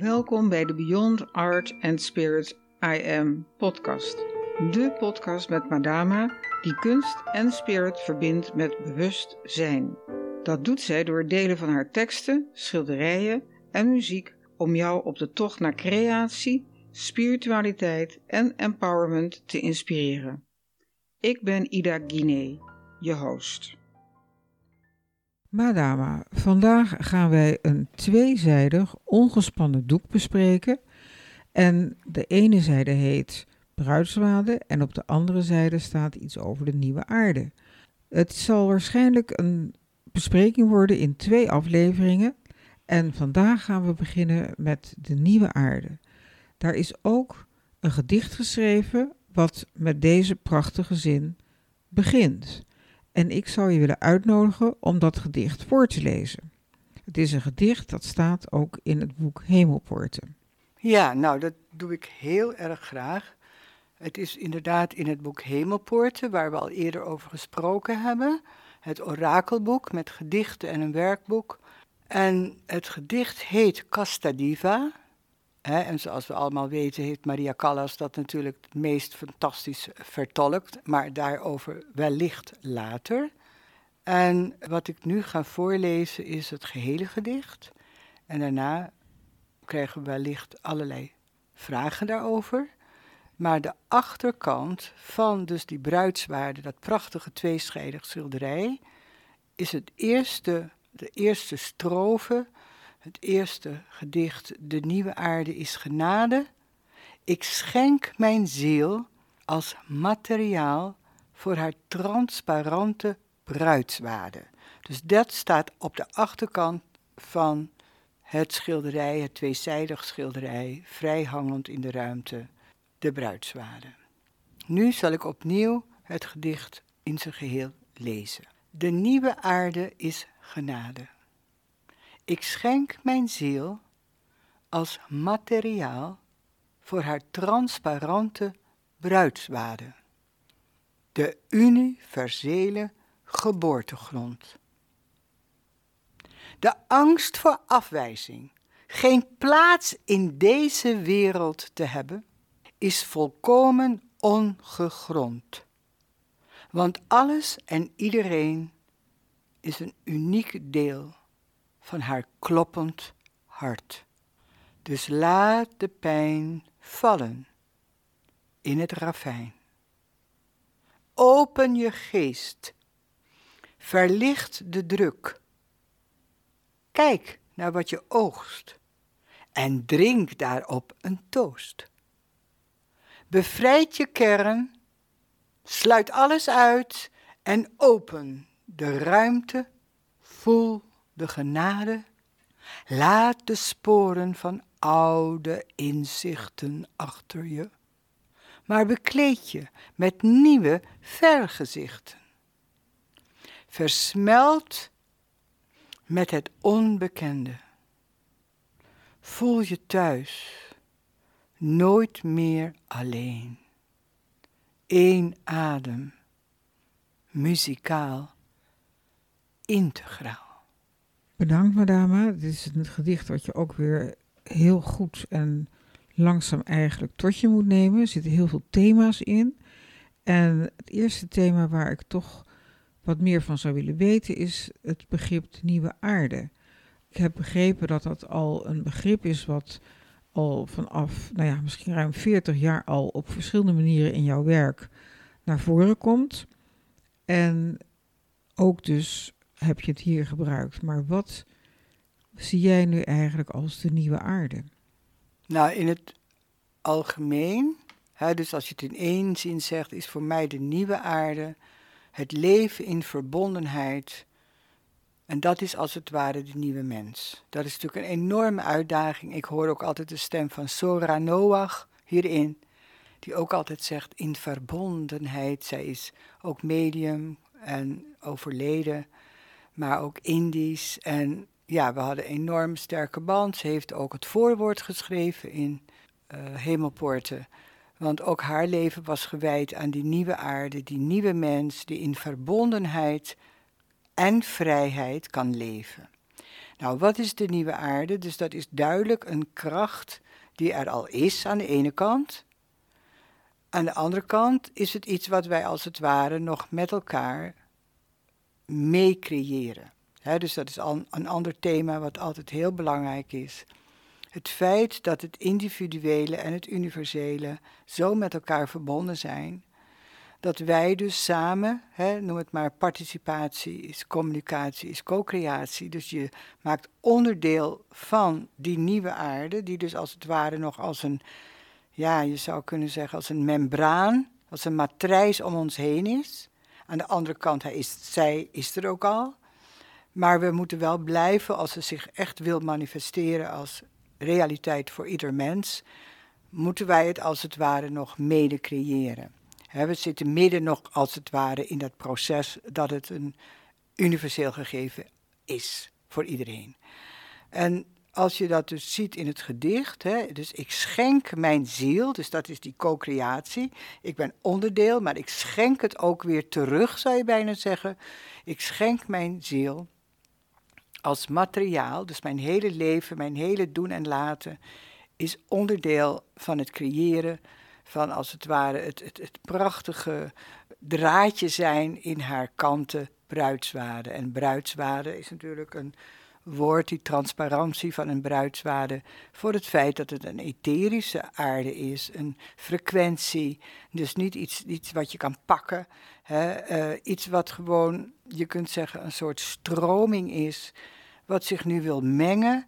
Welkom bij de Beyond Art and Spirit I Am podcast. De podcast met Madama die kunst en spirit verbindt met bewustzijn. Dat doet zij door het delen van haar teksten, schilderijen en muziek om jou op de tocht naar creatie, spiritualiteit en empowerment te inspireren. Ik ben Ida Guinee, je host. Madama, vandaag gaan wij een tweezijdig, ongespannen doek bespreken. En de ene zijde heet Bruidswade en op de andere zijde staat iets over de nieuwe aarde. Het zal waarschijnlijk een bespreking worden in twee afleveringen. En vandaag gaan we beginnen met de nieuwe aarde. Daar is ook een gedicht geschreven wat met deze prachtige zin begint. En ik zou je willen uitnodigen om dat gedicht voor te lezen. Het is een gedicht dat staat ook in het boek Hemelpoorten. Ja, nou dat doe ik heel erg graag. Het is inderdaad in het boek Hemelpoorten, waar we al eerder over gesproken hebben. Het orakelboek met gedichten en een werkboek. En het gedicht heet Casta Diva. En zoals we allemaal weten heeft Maria Callas dat natuurlijk het meest fantastisch vertolkt, maar daarover wellicht later. En wat ik nu ga voorlezen is het gehele gedicht. En daarna krijgen we wellicht allerlei vragen daarover. Maar de achterkant van dus die bruidswaarde, dat prachtige tweeschijdig schilderij, is het eerste, de eerste strofe, het eerste gedicht, De nieuwe aarde is genade. Ik schenk mijn ziel als materiaal voor haar transparante bruidswaarde. Dus dat staat op de achterkant van het schilderij, het tweezijdig schilderij, vrij hangend in de ruimte de bruidswade. Nu zal ik opnieuw het gedicht in zijn geheel lezen. De nieuwe aarde is genade. Ik schenk mijn ziel als materiaal voor haar transparante bruidswade. De universele geboortegrond. De angst voor afwijzing, geen plaats in deze wereld te hebben, is volkomen ongegrond. Want alles en iedereen is een uniek deel van haar kloppend hart. Dus laat de pijn vallen in het ravijn. Open je geest, verlicht de druk. Kijk naar wat je oogst en drink daarop een toost. Bevrijd je kern, sluit alles uit en open de ruimte, voel de genade, laat de sporen van oude inzichten achter je, maar bekleed je met nieuwe vergezichten. Versmelt met het onbekende. Voel je thuis nooit meer alleen. Eén adem, muzikaal, integraal. Bedankt, madame. Dit is een gedicht wat je ook weer heel goed en langzaam eigenlijk tot je moet nemen. Er zitten heel veel thema's in. En het eerste thema waar ik toch wat meer van zou willen weten is het begrip nieuwe aarde. Ik heb begrepen dat dat al een begrip is wat al vanaf, nou ja, misschien ruim 40 jaar al op verschillende manieren in jouw werk naar voren komt. En ook dus heb je het hier gebruikt. Maar wat zie jij nu eigenlijk als de nieuwe aarde? Nou, in het algemeen, hè, dus als je het in één zin zegt, is voor mij de nieuwe aarde het leven in verbondenheid en dat is als het ware de nieuwe mens. Dat is natuurlijk een enorme uitdaging. Ik hoor ook altijd de stem van Sora Noach hierin, die ook altijd zegt in verbondenheid. Zij is ook medium en overleden, maar ook Indisch. En ja, we hadden een enorm sterke band. Ze heeft ook het voorwoord geschreven in uh, Hemelpoorten. Want ook haar leven was gewijd aan die nieuwe aarde, die nieuwe mens, die in verbondenheid en vrijheid kan leven. Nou, wat is de nieuwe aarde? Dus dat is duidelijk een kracht die er al is aan de ene kant. Aan de andere kant is het iets wat wij als het ware nog met elkaar mee creëren. dus dat is al een ander thema wat altijd heel belangrijk is. Het feit dat het individuele en het universele zo met elkaar verbonden zijn, dat wij dus samen, noem het maar participatie, is communicatie, is co-creatie. Dus je maakt onderdeel van die nieuwe aarde, die dus als het ware nog als een, ja, je zou kunnen zeggen als een membraan, als een matrijs om ons heen is. Aan de andere kant, hij is, zij is er ook al. Maar we moeten wel blijven als ze zich echt wil manifesteren als realiteit voor ieder mens, moeten wij het als het ware nog mede creëren. we zitten midden nog als het ware in dat proces dat het een universeel gegeven is voor iedereen. En als je dat dus ziet in het gedicht, hè, dus ik schenk mijn ziel, dus dat is die co-creatie. Ik ben onderdeel, maar ik schenk het ook weer terug, zou je bijna zeggen. Ik schenk mijn ziel als materiaal, dus mijn hele leven, mijn hele doen en laten, is onderdeel van het creëren van als het ware het, het, het prachtige draadje zijn in haar kanten bruidswaarde. En bruidswaarde is natuurlijk een woord, die transparantie van een bruidswaarde, voor het feit dat het een etherische aarde is, een frequentie, dus niet iets, iets wat je kan pakken, hè, uh, iets wat gewoon, je kunt zeggen, een soort stroming is, wat zich nu wil mengen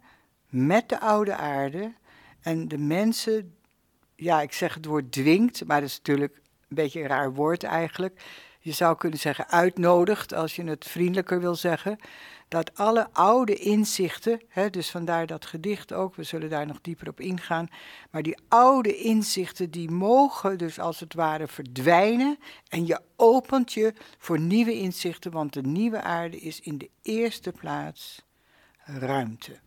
met de oude aarde en de mensen, ja, ik zeg het woord dwingt, maar dat is natuurlijk een beetje een raar woord eigenlijk. Je zou kunnen zeggen uitnodigt, als je het vriendelijker wil zeggen dat alle oude inzichten, hè, dus vandaar dat gedicht ook, we zullen daar nog dieper op ingaan, maar die oude inzichten die mogen dus als het ware verdwijnen en je opent je voor nieuwe inzichten, want de nieuwe aarde is in de eerste plaats ruimte.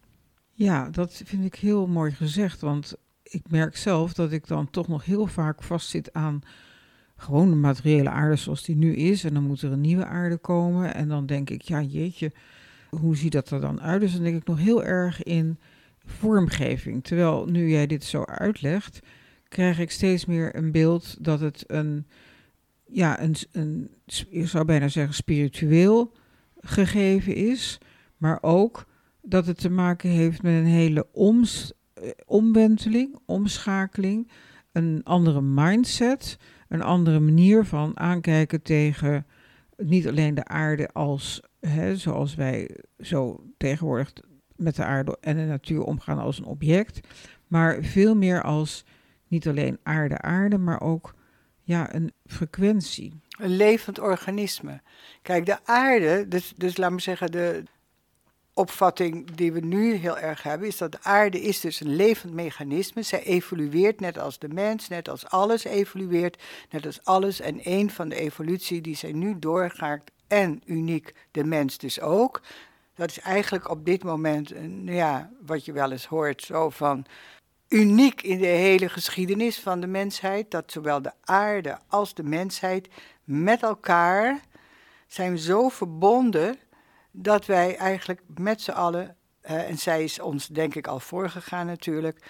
Ja, dat vind ik heel mooi gezegd, want ik merk zelf dat ik dan toch nog heel vaak vastzit aan gewoon de materiële aarde zoals die nu is. En dan moet er een nieuwe aarde komen. En dan denk ik, ja jeetje, hoe ziet dat er dan uit? Dus dan denk ik nog heel erg in vormgeving. Terwijl nu jij dit zo uitlegt, krijg ik steeds meer een beeld dat het een, ja, een, een zou bijna zeggen, spiritueel gegeven is, maar ook dat het te maken heeft met een hele oms, eh, omwenteling, omschakeling, een andere mindset, een andere manier van aankijken tegen niet alleen de aarde als hè, zoals wij zo tegenwoordig met de aarde en de natuur omgaan als een object, maar veel meer als niet alleen aarde, aarde, maar ook ja, een frequentie. Een levend organisme. Kijk, de aarde, dus, dus laat me zeggen, de opvatting die we nu heel erg hebben, is dat de aarde is dus een levend mechanisme. Zij evolueert net als de mens, net als alles evolueert, net als alles. En een van de evolutie die zij nu doorgaat en uniek de mens dus ook. Dat is eigenlijk op dit moment, ja, wat je wel eens hoort, zo van uniek in de hele geschiedenis van de mensheid, dat zowel de aarde als de mensheid met elkaar zijn zo verbonden dat wij eigenlijk met z'n allen, en zij is ons denk ik al voorgegaan natuurlijk,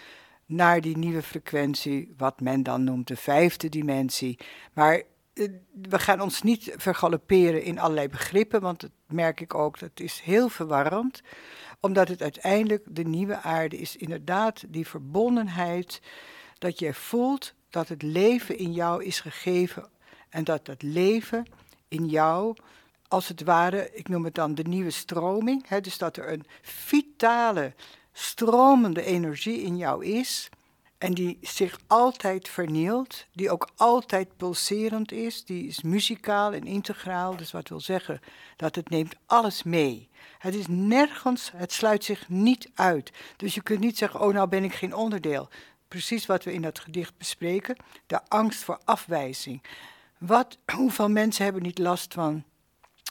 naar die nieuwe frequentie, wat men dan noemt de vijfde dimensie. Maar eh, we gaan ons niet vergalopperen in allerlei begrippen, want dat merk ik ook, dat is heel verwarrend. Omdat het uiteindelijk de nieuwe aarde is inderdaad die verbondenheid, dat je voelt dat het leven in jou is gegeven en dat dat leven in jou, als het ware, ik noem het dan de nieuwe stroming, hè, dus dat er een vitale, stromende energie in jou is en die zich altijd vernielt, die ook altijd pulserend is, die is muzikaal en integraal. Dus wat wil zeggen dat het neemt alles mee. Het is nergens, het sluit zich niet uit. Dus je kunt niet zeggen, oh nou ben ik geen onderdeel. Precies wat we in dat gedicht bespreken, de angst voor afwijzing. Wat, hoeveel mensen hebben niet last van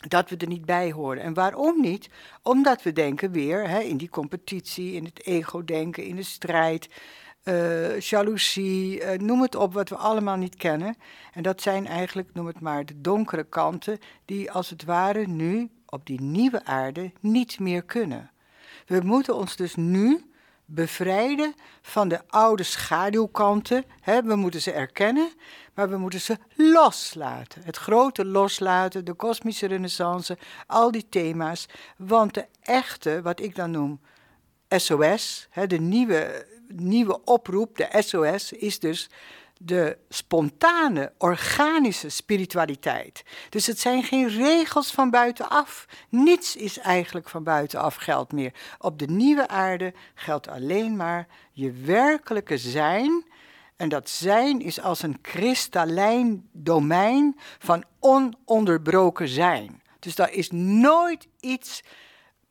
dat we er niet bij horen. En waarom niet? Omdat we denken weer hè, in die competitie, in het ego-denken, in de strijd uh, jaloezie, uh, noem het op wat we allemaal niet kennen. En dat zijn eigenlijk, noem het maar, de donkere kanten die als het ware nu op die nieuwe aarde niet meer kunnen. We moeten ons dus nu bevrijden van de oude schaduwkanten. We moeten ze erkennen, maar we moeten ze loslaten. Het grote loslaten, de kosmische renaissance, al die thema's. Want de echte, wat ik dan noem SOS, de nieuwe, nieuwe oproep, de SOS, is dus de spontane, organische spiritualiteit. Dus het zijn geen regels van buitenaf. Niets is eigenlijk van buitenaf geld meer. Op de nieuwe aarde geldt alleen maar je werkelijke zijn. En dat zijn is als een kristallijn domein van ononderbroken zijn. Dus daar is nooit iets,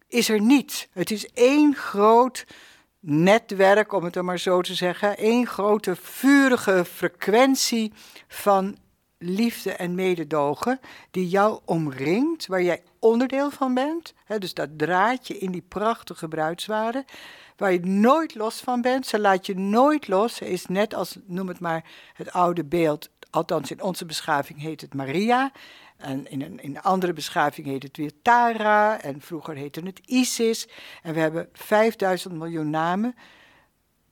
is er niet. Het is één groot netwerk, om het maar zo te zeggen. één grote vurige frequentie van liefde en mededogen die jou omringt, waar jij onderdeel van bent. dus dat draadje in die prachtige bruidswaren, waar je nooit los van bent. Ze laat je nooit los. Ze is net als, noem het maar, het oude beeld. Althans, in onze beschaving heet het Maria. En in een, in andere beschaving heet het weer Tara. En vroeger heette het Isis. En we hebben 5000 miljoen namen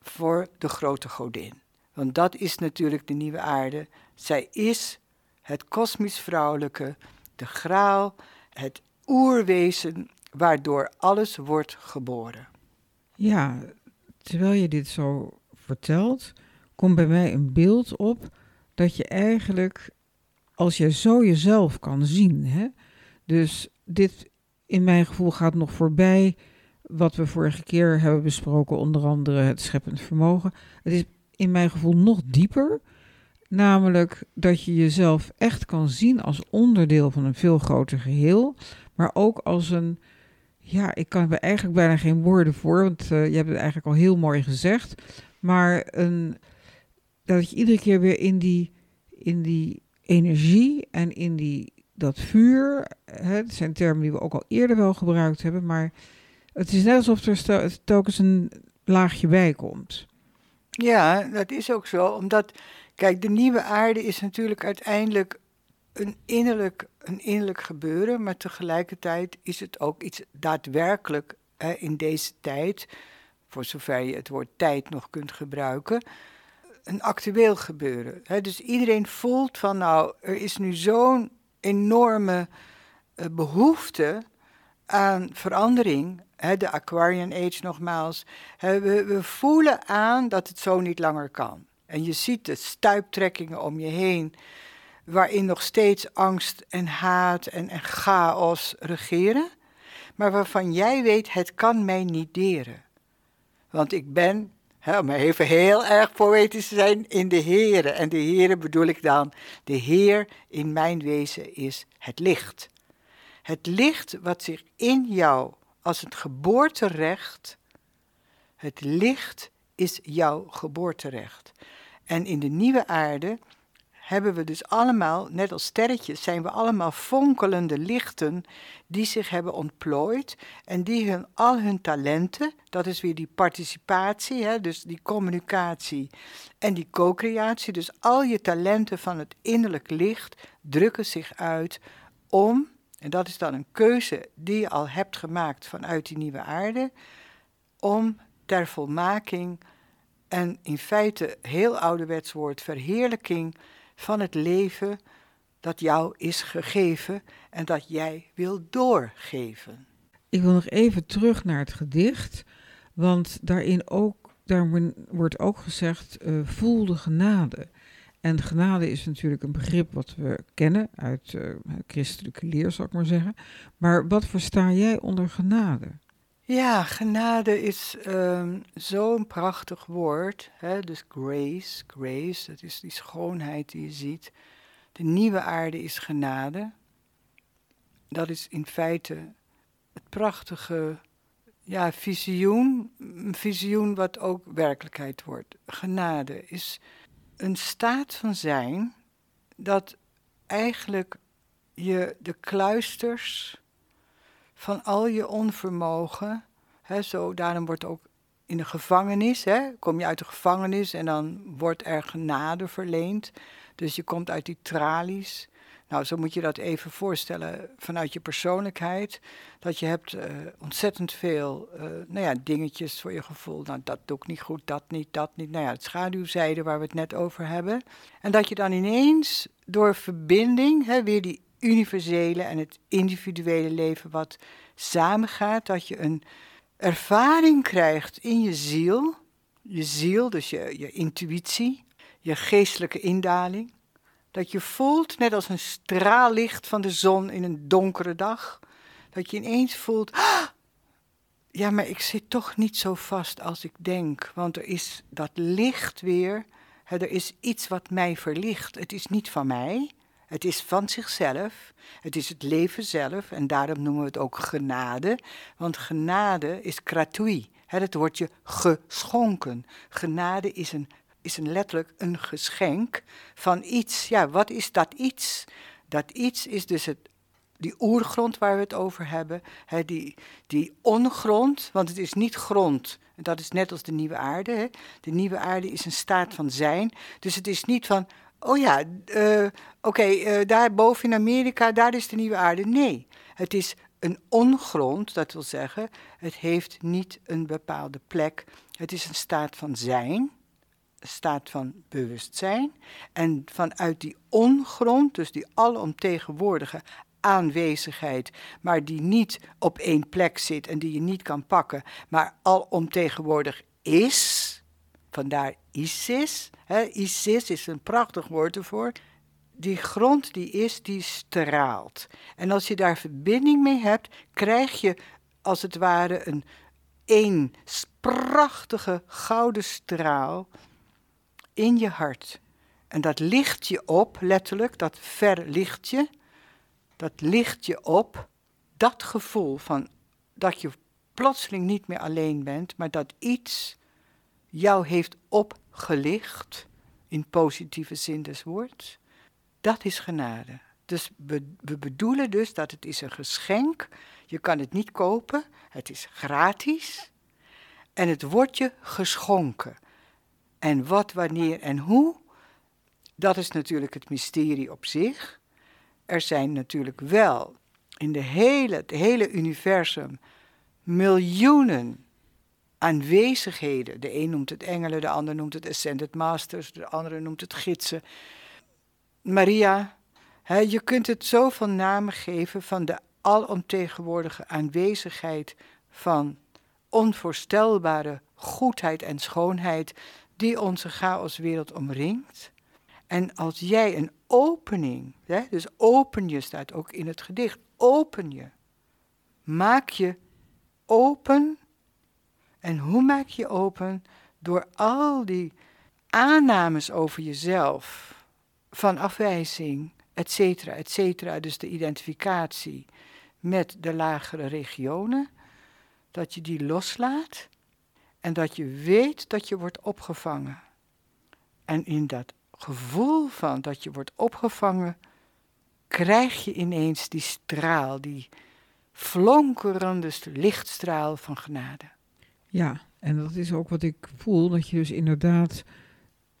voor de grote godin. Want dat is natuurlijk de nieuwe aarde. Zij is het kosmisch vrouwelijke, de graal, het oerwezen waardoor alles wordt geboren. Ja, terwijl je dit zo vertelt, komt bij mij een beeld op dat je eigenlijk als je zo jezelf kan zien. Hè? Dus dit in mijn gevoel gaat nog voorbij wat we vorige keer hebben besproken, onder andere het scheppend vermogen. Het is in mijn gevoel nog dieper, namelijk dat je jezelf echt kan zien als onderdeel van een veel groter geheel, maar ook als een, ja, ik kan er eigenlijk bijna geen woorden voor, want uh, je hebt het eigenlijk al heel mooi gezegd, maar een, dat je iedere keer weer in die, in die energie en in die, dat vuur. Hè, het zijn termen die we ook al eerder wel gebruikt hebben, maar het is net alsof er telkens een laagje bij komt. Ja, dat is ook zo. Omdat, kijk, de nieuwe aarde is natuurlijk uiteindelijk een innerlijk, een innerlijk gebeuren, maar tegelijkertijd is het ook iets daadwerkelijk hè, in deze tijd, voor zover je het woord tijd nog kunt gebruiken, een actueel gebeuren. dus iedereen voelt van nou, er is nu zo'n enorme uh, behoefte aan verandering. de Aquarian Age nogmaals. we, we voelen aan dat het zo niet langer kan. En je ziet de stuiptrekkingen om je heen, waarin nog steeds angst en haat en, en chaos regeren, maar waarvan jij weet, het kan mij niet deren. Want ik ben om even heel erg poëtisch te zijn, in de Heere. En de Heere bedoel ik dan, de Heer in mijn wezen is het licht. Het licht wat zich in jou als het geboorterecht, het licht is jouw geboorterecht. En in de nieuwe aarde hebben we dus allemaal, net als sterretjes, zijn we allemaal fonkelende lichten die zich hebben ontplooid en die hun, al hun talenten, dat is weer die participatie, hè, dus die communicatie en die co-creatie, dus al je talenten van het innerlijk licht drukken zich uit om, en dat is dan een keuze die je al hebt gemaakt vanuit die nieuwe aarde, om ter volmaking en in feite heel ouderwets woord verheerlijking van het leven dat jou is gegeven en dat jij wil doorgeven. Ik wil nog even terug naar het gedicht, want daarin ook, daar wordt ook gezegd, uh, voel de genade. En genade is natuurlijk een begrip wat we kennen uit uh, christelijke leer, zal ik maar zeggen. Maar wat versta jij onder genade? Ja, genade is um, zo'n prachtig woord. Hè? Dus grace, grace, dat is die schoonheid die je ziet. De nieuwe aarde is genade. Dat is in feite het prachtige ja, visioen, een visioen wat ook werkelijkheid wordt. Genade is een staat van zijn dat eigenlijk je de kluisters van al je onvermogen. Hè, zo, daarom wordt ook in de gevangenis, hè, kom je uit de gevangenis en dan wordt er genade verleend. Dus je komt uit die tralies. Nou, zo moet je dat even voorstellen vanuit je persoonlijkheid. Dat je hebt uh, ontzettend veel uh, nou ja, dingetjes voor je gevoel. Nou, dat doe ik niet goed, dat niet, dat niet. Nou ja, het schaduwzijde waar we het net over hebben. En dat je dan ineens door verbinding, hè, weer die universele en het individuele leven wat samengaat, dat je een ervaring krijgt in je ziel. Je ziel, dus je, je intuïtie, je geestelijke indaling. Dat je voelt, net als een straallicht van de zon in een donkere dag, dat je ineens voelt, ah, ja, maar ik zit toch niet zo vast als ik denk, want er is dat licht weer, er is iets wat mij verlicht. Het is niet van mij, het is van zichzelf, het is het leven zelf en daarom noemen we het ook genade, want genade is gratuit, het wordt je geschonken. Genade is een is een letterlijk een geschenk van iets. Ja, wat is dat iets? Dat iets is dus het, die oergrond waar we het over hebben, die, die ongrond, want het is niet grond. Dat is net als de nieuwe aarde. De nieuwe aarde is een staat van zijn. Dus het is niet van, oh ja, uh, oké, uh, daar boven in Amerika, daar is de nieuwe aarde. Nee, het is een ongrond, dat wil zeggen, het heeft niet een bepaalde plek. Het is een staat van zijn staat van bewustzijn. En vanuit die ongrond, dus die alomtegenwoordige aanwezigheid, maar die niet op één plek zit en die je niet kan pakken, maar alomtegenwoordig is. Vandaar Isis. Isis is een prachtig woord ervoor. Die grond die is, die straalt. En als je daar verbinding mee hebt, krijg je als het ware een één prachtige gouden straal in je hart. En dat licht je op, letterlijk, dat verlicht je. Dat licht je op, dat gevoel van dat je plotseling niet meer alleen bent, maar dat iets jou heeft opgelicht, in positieve zin des woords, dat is genade. Dus we, we bedoelen dus dat het is een geschenk. Je kan het niet kopen, het is gratis. En het wordt je geschonken. En wat, wanneer en hoe, dat is natuurlijk het mysterie op zich. Er zijn natuurlijk wel in de hele, het hele universum miljoenen aanwezigheden. De een noemt het engelen, de ander noemt het ascended masters, de andere noemt het gidsen. Maria, hè, je kunt het zoveel namen geven van de alomtegenwoordige aanwezigheid van onvoorstelbare goedheid en schoonheid die onze chaoswereld omringt. En als jij een opening, hè, dus open je staat ook in het gedicht, open je. Maak je open. En hoe maak je open? Door al die aannames over jezelf, van afwijzing, et cetera, et cetera, dus de identificatie met de lagere regionen, dat je die loslaat en dat je weet dat je wordt opgevangen. En in dat gevoel van dat je wordt opgevangen, krijg je ineens die straal, die flonkerende lichtstraal van genade. Ja, en dat is ook wat ik voel, dat je dus inderdaad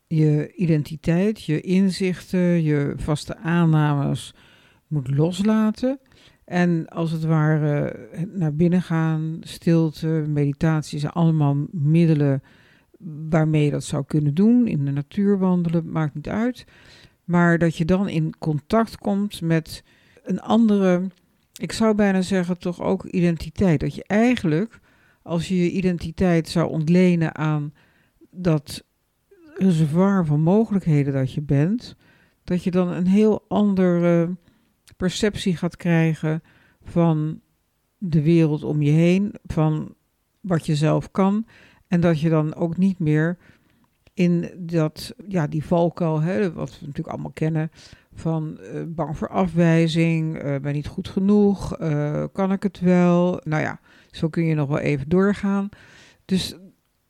je identiteit, je inzichten, je vaste aannames moet loslaten. En als het ware naar binnen gaan, stilte, meditatie zijn allemaal middelen waarmee je dat zou kunnen doen. In de natuur wandelen, maakt niet uit. Maar dat je dan in contact komt met een andere, ik zou bijna zeggen toch ook identiteit. Dat je eigenlijk, als je je identiteit zou ontlenen aan dat reservoir van mogelijkheden dat je bent, dat je dan een heel andere perceptie gaat krijgen van de wereld om je heen, van wat je zelf kan. En dat je dan ook niet meer in dat, ja, die valkuil, hè, wat we natuurlijk allemaal kennen, van uh, bang voor afwijzing, uh, ben niet goed genoeg, uh, kan ik het wel? Nou ja, zo kun je nog wel even doorgaan. Dus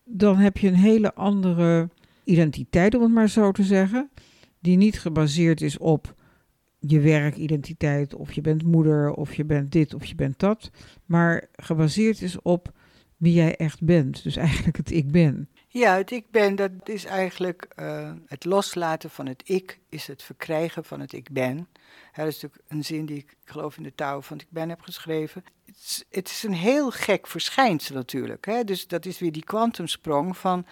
dan heb je een hele andere identiteit, om het maar zo te zeggen, die niet gebaseerd is op je werkidentiteit, of je bent moeder, of je bent dit, of je bent dat, maar gebaseerd is op wie jij echt bent. Dus eigenlijk het ik ben. Ja, het ik ben, dat is eigenlijk uh, het loslaten van het ik, is het verkrijgen van het ik ben. dat is natuurlijk een zin die ik, ik geloof in de touw van het ik ben heb geschreven. Het is, een heel gek verschijnsel natuurlijk. Hè? Dus dat is weer die kwantumsprong van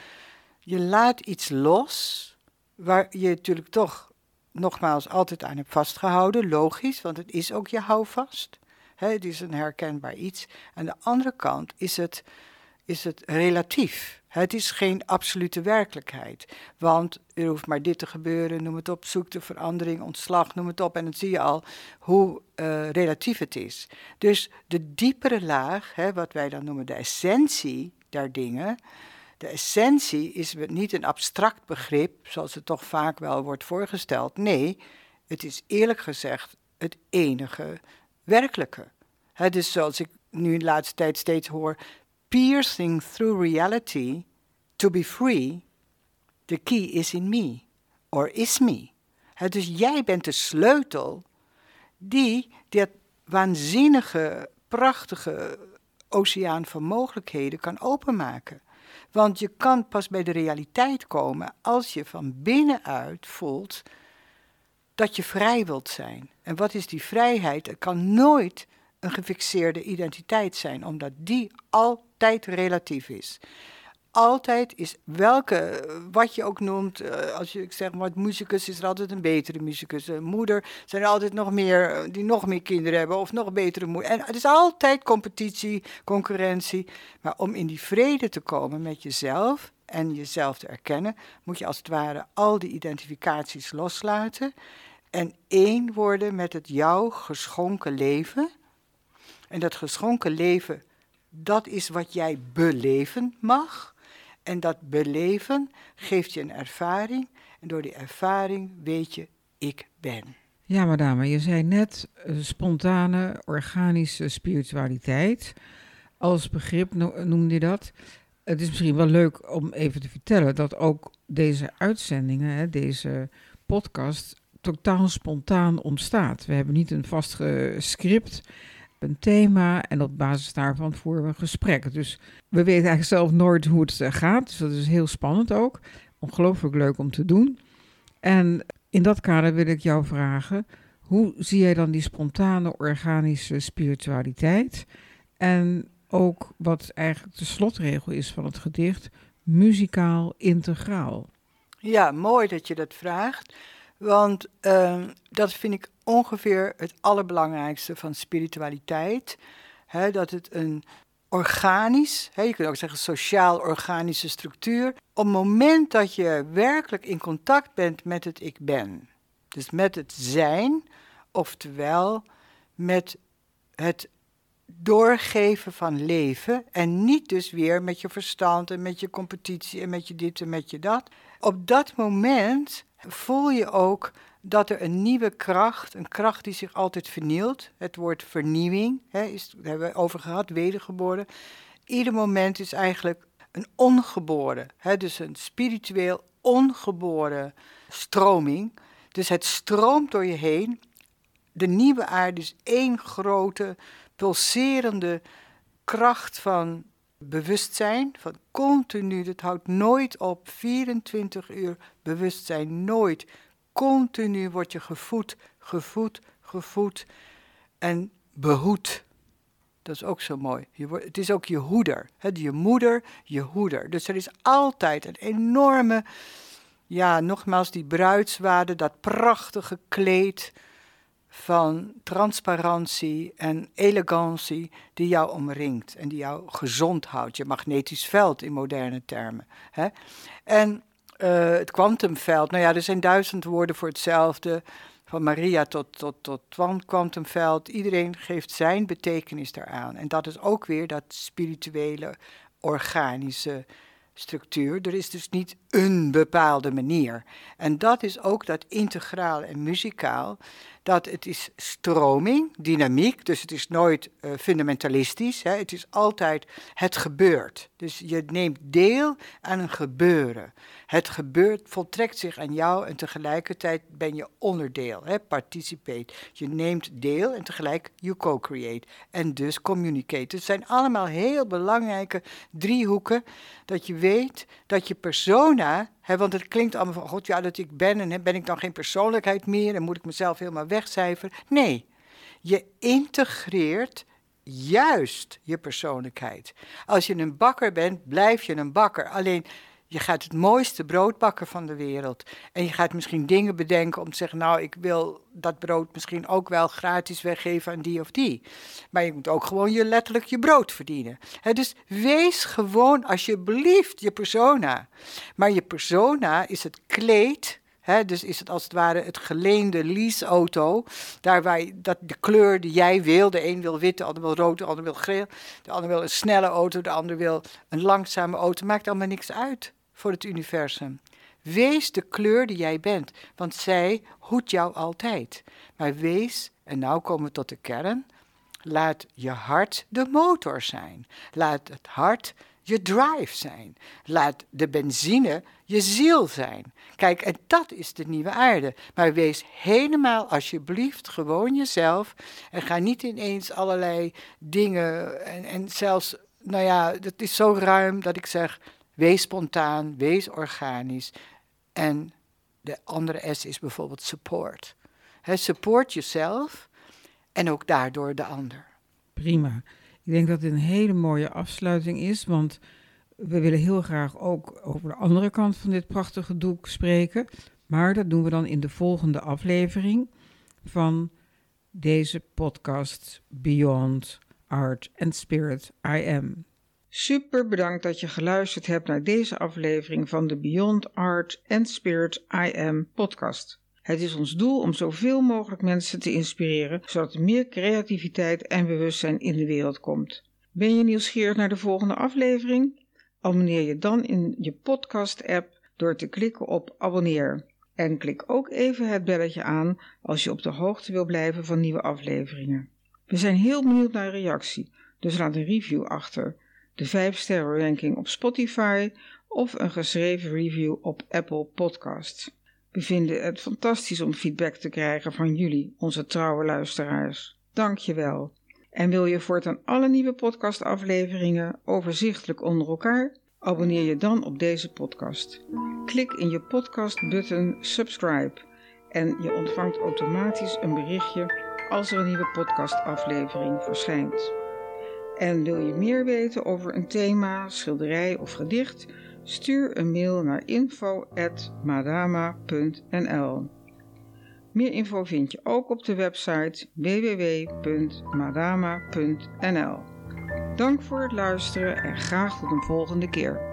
je laat iets los waar je natuurlijk toch nogmaals altijd aan hebt vastgehouden, logisch, want het is ook je houvast. Het is een herkenbaar iets. Aan de andere kant is het, is het relatief. Het is geen absolute werkelijkheid. Want er hoeft maar dit te gebeuren, noem het op, zoek de verandering, ontslag, noem het op. En dan zie je al hoe uh, relatief het is. Dus de diepere laag, hè, wat wij dan noemen de essentie der dingen. De essentie is niet een abstract begrip, zoals het toch vaak wel wordt voorgesteld. Nee, het is eerlijk gezegd het enige werkelijke. Het is zoals ik nu de laatste tijd steeds hoor, piercing through reality to be free, the key is in me, or is me. dus jij bent de sleutel die dat waanzinnige, prachtige oceaan van mogelijkheden kan openmaken. Want je kan pas bij de realiteit komen als je van binnenuit voelt dat je vrij wilt zijn. En wat is die vrijheid? Het kan nooit een gefixeerde identiteit zijn, omdat die altijd relatief is. Altijd is welke, wat je ook noemt, eh, als je zegt maar muzikus, is er altijd een betere muzikus. Een moeder zijn er altijd nog meer eh, die nog meer kinderen hebben of nog betere moeder. En het is altijd competitie, concurrentie. Maar om in die vrede te komen met jezelf en jezelf te erkennen, moet je als het ware al die identificaties loslaten en één worden met het jouw geschonken leven. En dat geschonken leven, dat is wat jij beleven mag. En dat beleven geeft je een ervaring. En door die ervaring weet je, ik ben. Ja, madame, je zei net uh, spontane, organische spiritualiteit. Als begrip noemde je dat. Het is misschien wel leuk om even te vertellen dat ook deze uitzendingen, deze podcast, totaal spontaan ontstaat. We hebben niet een vast script een thema en op basis daarvan voeren we een gesprek. Dus we weten eigenlijk zelf nooit hoe het eh, gaat, dus dat is heel spannend ook. Ongelooflijk leuk om te doen. En in dat kader wil ik jou vragen, hoe zie jij dan die spontane organische spiritualiteit? En ook wat eigenlijk de slotregel is van het gedicht, muzikaal integraal. Ja, mooi dat je dat vraagt. Want uh, dat vind ik ongeveer het allerbelangrijkste van spiritualiteit. Dat het een organisch, je kunt ook zeggen sociaal-organische structuur. Op het moment dat je werkelijk in contact bent met het ik ben, dus met het zijn, oftewel met het doorgeven van leven en niet dus weer met je verstand en met je competitie en met je dit en met je dat. Op dat moment voel je ook dat er een nieuwe kracht, een kracht die zich altijd vernielt, het woord vernieuwing, hè, is, daar hebben we over gehad, wedergeboren. Ieder moment is eigenlijk een ongeboren, hè, dus een spiritueel ongeboren stroming. Dus het stroomt door je heen. De nieuwe aarde is één grote, pulserende kracht van bewustzijn, van continu, het houdt nooit op, 24 uur bewustzijn, nooit. Continu word je gevoed, gevoed, gevoed en behoed. Dat is ook zo mooi. Je wordt, het is ook je hoeder. Hè? Je moeder, je hoeder. Dus er is altijd een enorme, ja, nogmaals, die bruidswaarde, dat prachtige kleed van transparantie en elegantie die jou omringt en die jou gezond houdt. Je magnetisch veld in moderne termen. Hè? En uh, het kwantumveld, nou ja, er zijn duizend woorden voor hetzelfde. Van Maria tot, tot, tot kwantumveld. Iedereen geeft zijn betekenis daaraan. En dat is ook weer dat spirituele, organische structuur. Er is dus niet een bepaalde manier. En dat is ook dat integraal en muzikaal. Dat het is stroming, dynamiek, dus het is nooit uh, fundamentalistisch. Hè. Het is altijd het gebeurt. Dus je neemt deel aan een gebeuren. Het gebeurt, voltrekt zich aan jou en tegelijkertijd ben je onderdeel, hè, participate. Je neemt deel en tegelijk you co-create en dus communicate. Het zijn allemaal heel belangrijke driehoeken dat je weet dat je persona, hè, want het klinkt allemaal van, god ja, dat ik ben en ben ik dan geen persoonlijkheid meer en moet ik mezelf helemaal wegcijferen. Nee, je integreert juist je persoonlijkheid. Als je een bakker bent, blijf je een bakker. Alleen je gaat het mooiste brood bakken van de wereld. En je gaat misschien dingen bedenken om te zeggen: Nou, ik wil dat brood misschien ook wel gratis weggeven aan die of die. Maar je moet ook gewoon je letterlijk je brood verdienen. dus wees gewoon alsjeblieft je persona. Maar je persona is het kleed dus is het als het ware het geleende leaseauto. Daar waar dat de kleur die jij wil. De een wil wit, de ander wil rood, de ander wil geel. De ander wil een snelle auto, de ander wil een langzame auto. Maakt allemaal niks uit voor het universum. Wees de kleur die jij bent, want zij hoedt jou altijd. Maar wees, en nou komen we tot de kern, laat je hart de motor zijn. Laat het hart je drive zijn. Laat de benzine je ziel zijn. Kijk, en dat is de nieuwe aarde. Maar wees helemaal alsjeblieft gewoon jezelf. En ga niet ineens allerlei dingen. En, en zelfs, nou ja, dat is zo ruim dat ik zeg: wees spontaan, wees organisch. En de andere S is bijvoorbeeld support. support jezelf en ook daardoor de ander. Prima. Ik denk dat dit een hele mooie afsluiting is, want we willen heel graag ook over de andere kant van dit prachtige doek spreken. Maar dat doen we dan in de volgende aflevering van deze podcast Beyond Art and Spirit I Am. Super bedankt dat je geluisterd hebt naar deze aflevering van de Beyond Art and Spirit I Am podcast. Het is ons doel om zoveel mogelijk mensen te inspireren, zodat er meer creativiteit en bewustzijn in de wereld komt. Ben je nieuwsgierig naar de volgende aflevering? Abonneer je dan in je podcast-app door te klikken op abonneer. En klik ook even het belletje aan als je op de hoogte wil blijven van nieuwe afleveringen. We zijn heel benieuwd naar reactie, dus laat een review achter, de 5 sterren ranking op Spotify of een geschreven review op Apple Podcasts. We vinden het fantastisch om feedback te krijgen van jullie, onze trouwe luisteraars. Dank je wel. En wil je voortaan alle nieuwe podcastafleveringen overzichtelijk onder elkaar? Abonneer je dan op deze podcast. Klik in je podcast-button subscribe en je ontvangt automatisch een berichtje als er een nieuwe podcastaflevering verschijnt. En wil je meer weten over een thema, schilderij of gedicht? Stuur een mail naar info.madama.nl. Meer info vind je ook op de website www.madama.nl. Dank voor het luisteren en graag tot een volgende keer.